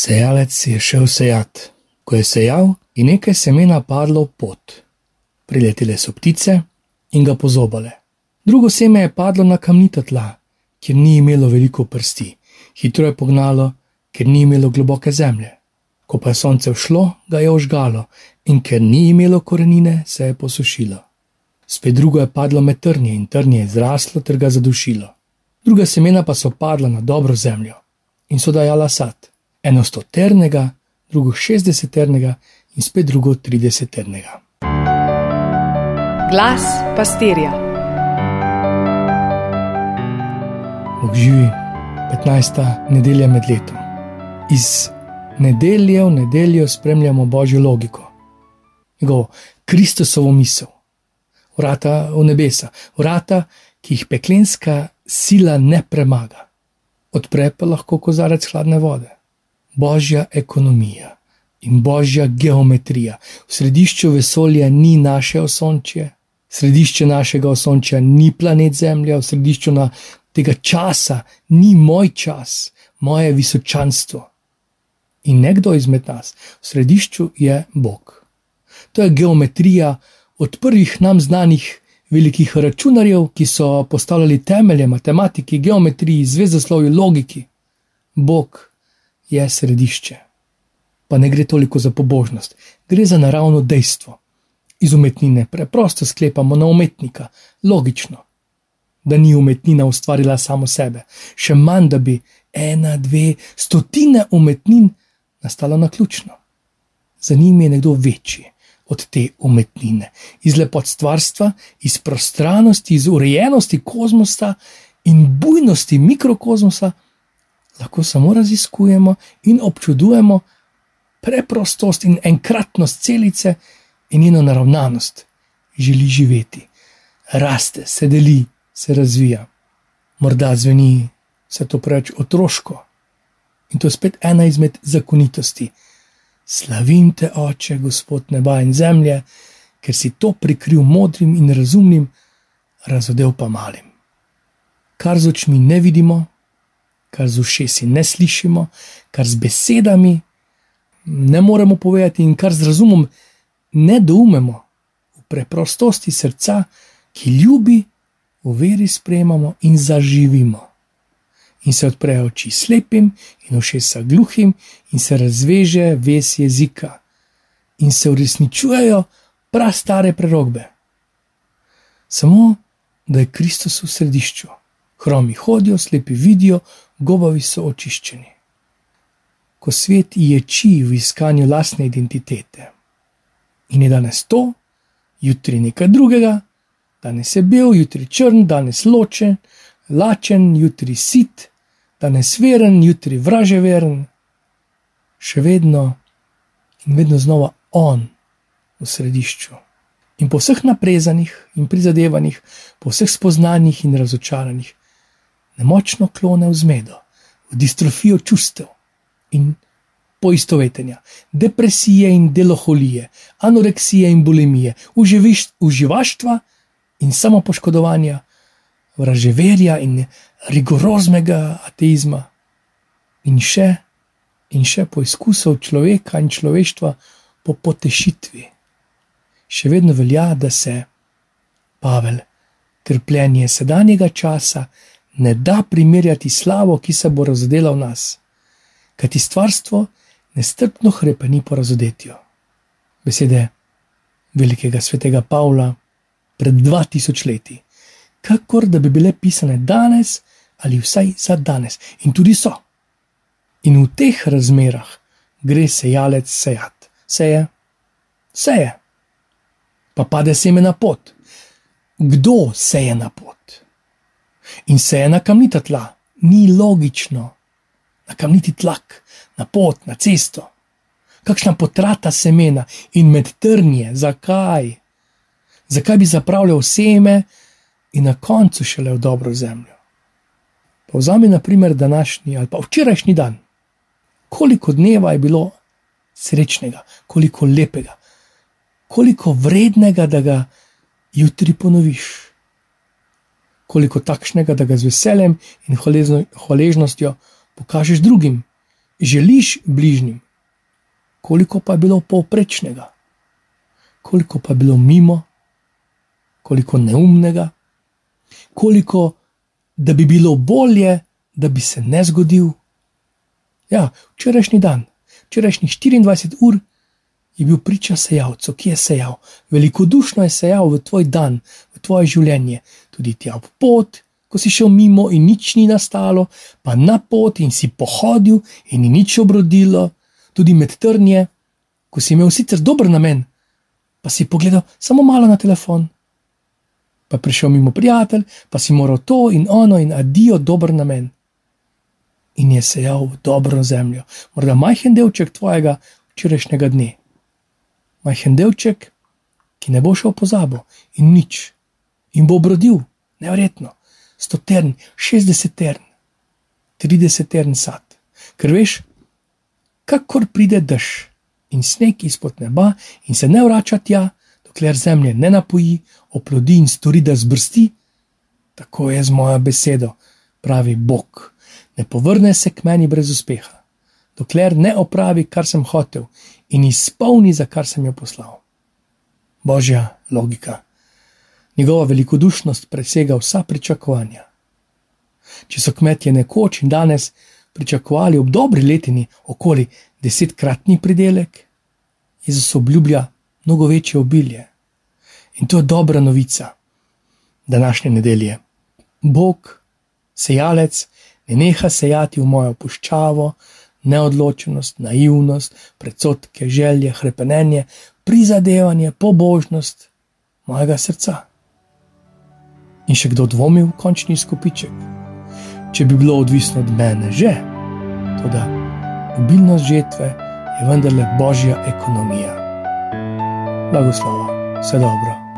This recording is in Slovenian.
Sejalec je šel sejat. Ko je sejal, je nekaj semena padlo v pot. Priletele so ptice in ga pozobale. Drugo seme je padlo na kamnita tla, kjer ni imelo veliko prsti. Hitro je pognalo, ker ni imelo globoke zemlje. Ko pa je sonce všlo, ga je ožgalo in ker ni imelo korenine, se je posušilo. Spet drugo je padlo med trnje in trnje je zraslo ter ga zadušilo. Druga semena pa so padla na dobro zemljo in so dajala sad. Eno sto ternega, drugo šestdeset ternega in spet drugo trideset ternega. Glas pastirja. Bog živi, 15. nedelja med letom. Iz nedelje v nedeljo spremljamo božjo logiko, njegovo Kristusovo misel, vrata v nebesa, vrata, ki jih peklenska sila ne premaga. Odpre pa lahko kozarec hladne vode. Božja ekonomija in božja geometrija. V središču vesolja ni naše osončje, središče našega osončja ni planet Zemlja, v središču tega časa ni moj čas, moje visočanstvo. In nekdo izmed nas, v središču je Bog. To je geometrija od prvih nam znanih velikih računarjev, ki so postavljali temelje matematiki, geometriji, zvezdoslovju, logiki. Bog je središče. Pa ne gre toliko za pobožnost, gre za naravno dejstvo. Iz umetnine preprosto sklepamo na umetnika, logično, da ni umetnina ustvarila samo sebe, še manj, da bi ena, dve, stotine umetnin nastala na ključno. Za njimi je nekdo večji od te umetnine, iz lepot stvarstva, iz prostranosti, iz urejenosti kozmosa in bujnosti mikrokozmosa, lahko samo raziskujemo in občudujemo preprostost in enkratnost celice in njeno naravnanost. Želi živeti, raste, se deli, se razvija. Morda zveni se to preveč otroško. In to je spet ena izmed zakonitosti. Slavim te, oče, gospod neba in zemlje, ker si to prikril modrim in razumnim, razodev pa malim. Kar z očmi ne vidimo, kar z ušesi ne slišimo, kar z besedami ne moremo povedati, in kar z razumom ne doumemo, v preprostosti srca, ki ljubi, v veri sprejemamo in zaživimo. In se odprejo oči slepim, in ušesa gluhim, in se razveže ves jezika, in se uresničujejo prav stare prerogbe. Samo da je Kristus v središču, hromi hodijo, slepi vidijo, gobovi so očiščeni. Ko svet ječi v iskanju lastne identitete. In je danes to, jutri nekaj drugega, danes je bil, jutri črn, danes ločen, lačen, jutri sit, danes veren, jutri vraževeren, še vedno in vedno znova on v središču. In po vseh naprezanih in prizadevanjih, po vseh spoznanjih in razočaranjih, nemočno klone v zmedo, v distrofijo čustev in poistovetenja, depresije in deloholije, anoreksije in bulimije, uživaštva in samopoškodovanja, vraževerja in rigoroznega ateizma, in še in še poizkusov človeka in človeštva po potešitvi. Še vedno velja, da se Pavel, trpljenje sedanjega časa, ne da primerjati slavo, ki se bo razdelila v nas, kajti stvarstvo nestrpno hrepeni po razodetju. Besede velikega svetega Pavla pred 2000 leti, kakor da bi bile pisane danes ali vsaj za danes, in tudi so. In v teh razmerah gre sejalec sejat, seje, seje, pa pade seme na pot. Kdo seje na pot? In se je na kamnita tla, ni logično, na kamniti tlak, na pot, na cesto. Kakšna potrata semena in med trnje, zakaj? Zakaj bi zapravljal seme in na koncu šele v dobro zemljo? Povzami, na primer, današnji ali pa včerajšnji dan. Koliko dneva je bilo srečnega, koliko lepega, koliko vrednega, da ga jutri ponoviš koliko takšnega, da ga z veseljem in hvaležnostjo pokažeš drugim. Želiš bližnjim, koliko pa je bilo povprečnega, koliko pa je bilo mimo, koliko neumnega, koliko da bi bilo bolje, da bi se ne zgodil. Ja, včerajšnji dan, včerajšnjih 24 ur je bil priča sejalcu, ki je sejal, velikodušno je sejal v tvoj dan, tvoje življenje, tudi tja ob pot, ko si šel mimo in nič ni nastalo, pa na pot in si pohodil in ni nič obrodilo, tudi med trnje, ko si imel sicer dober namen, pa si pogledal samo malo na telefon. Pa prišel mimo prijatelj, pa si moral to in ono in adijo dober namen. In je sejal v dobro zemljo, morda majhen delček tvojega včerajšnjega dne. Majhen delček, ki ne bo šel pozabo in nič, in bo obrodil, nevrjetno sto tern, šestdeset tern, trideset tern sad. Ker veš, kakor pride dež in sneg izpod neba in se ne vrača tja, dokler zemlje ne napoji, oplodi in stori, da zbrsti, tako je z mojo besedo, pravi Bog. Ne povrne se k meni brez uspeha, dokler ne opravi, kar sem hotel in izpolni, za kar sem jo poslal. Božja logika. Njegova velikodušnost presega vsa pričakovanja. Če so kmetje nekoč in danes pričakovali ob dobri letini okoli desetkratni pridelek, Jezus obljublja mnogo večje obilje. In to je dobra novica današnje nedelje. Bog, sejalec, ne neha sejati v mojo puščavo, neodločenost, naivnost, predsotke, želje, krepenje, prizadevanje, pobožnost mojega srca in še kdo dvomi v končni skupiček. Če bi bilo odvisno od mene, že, tudi obilnost žetve je vendarle božja ekonomija. Blagoslova, vse dobro.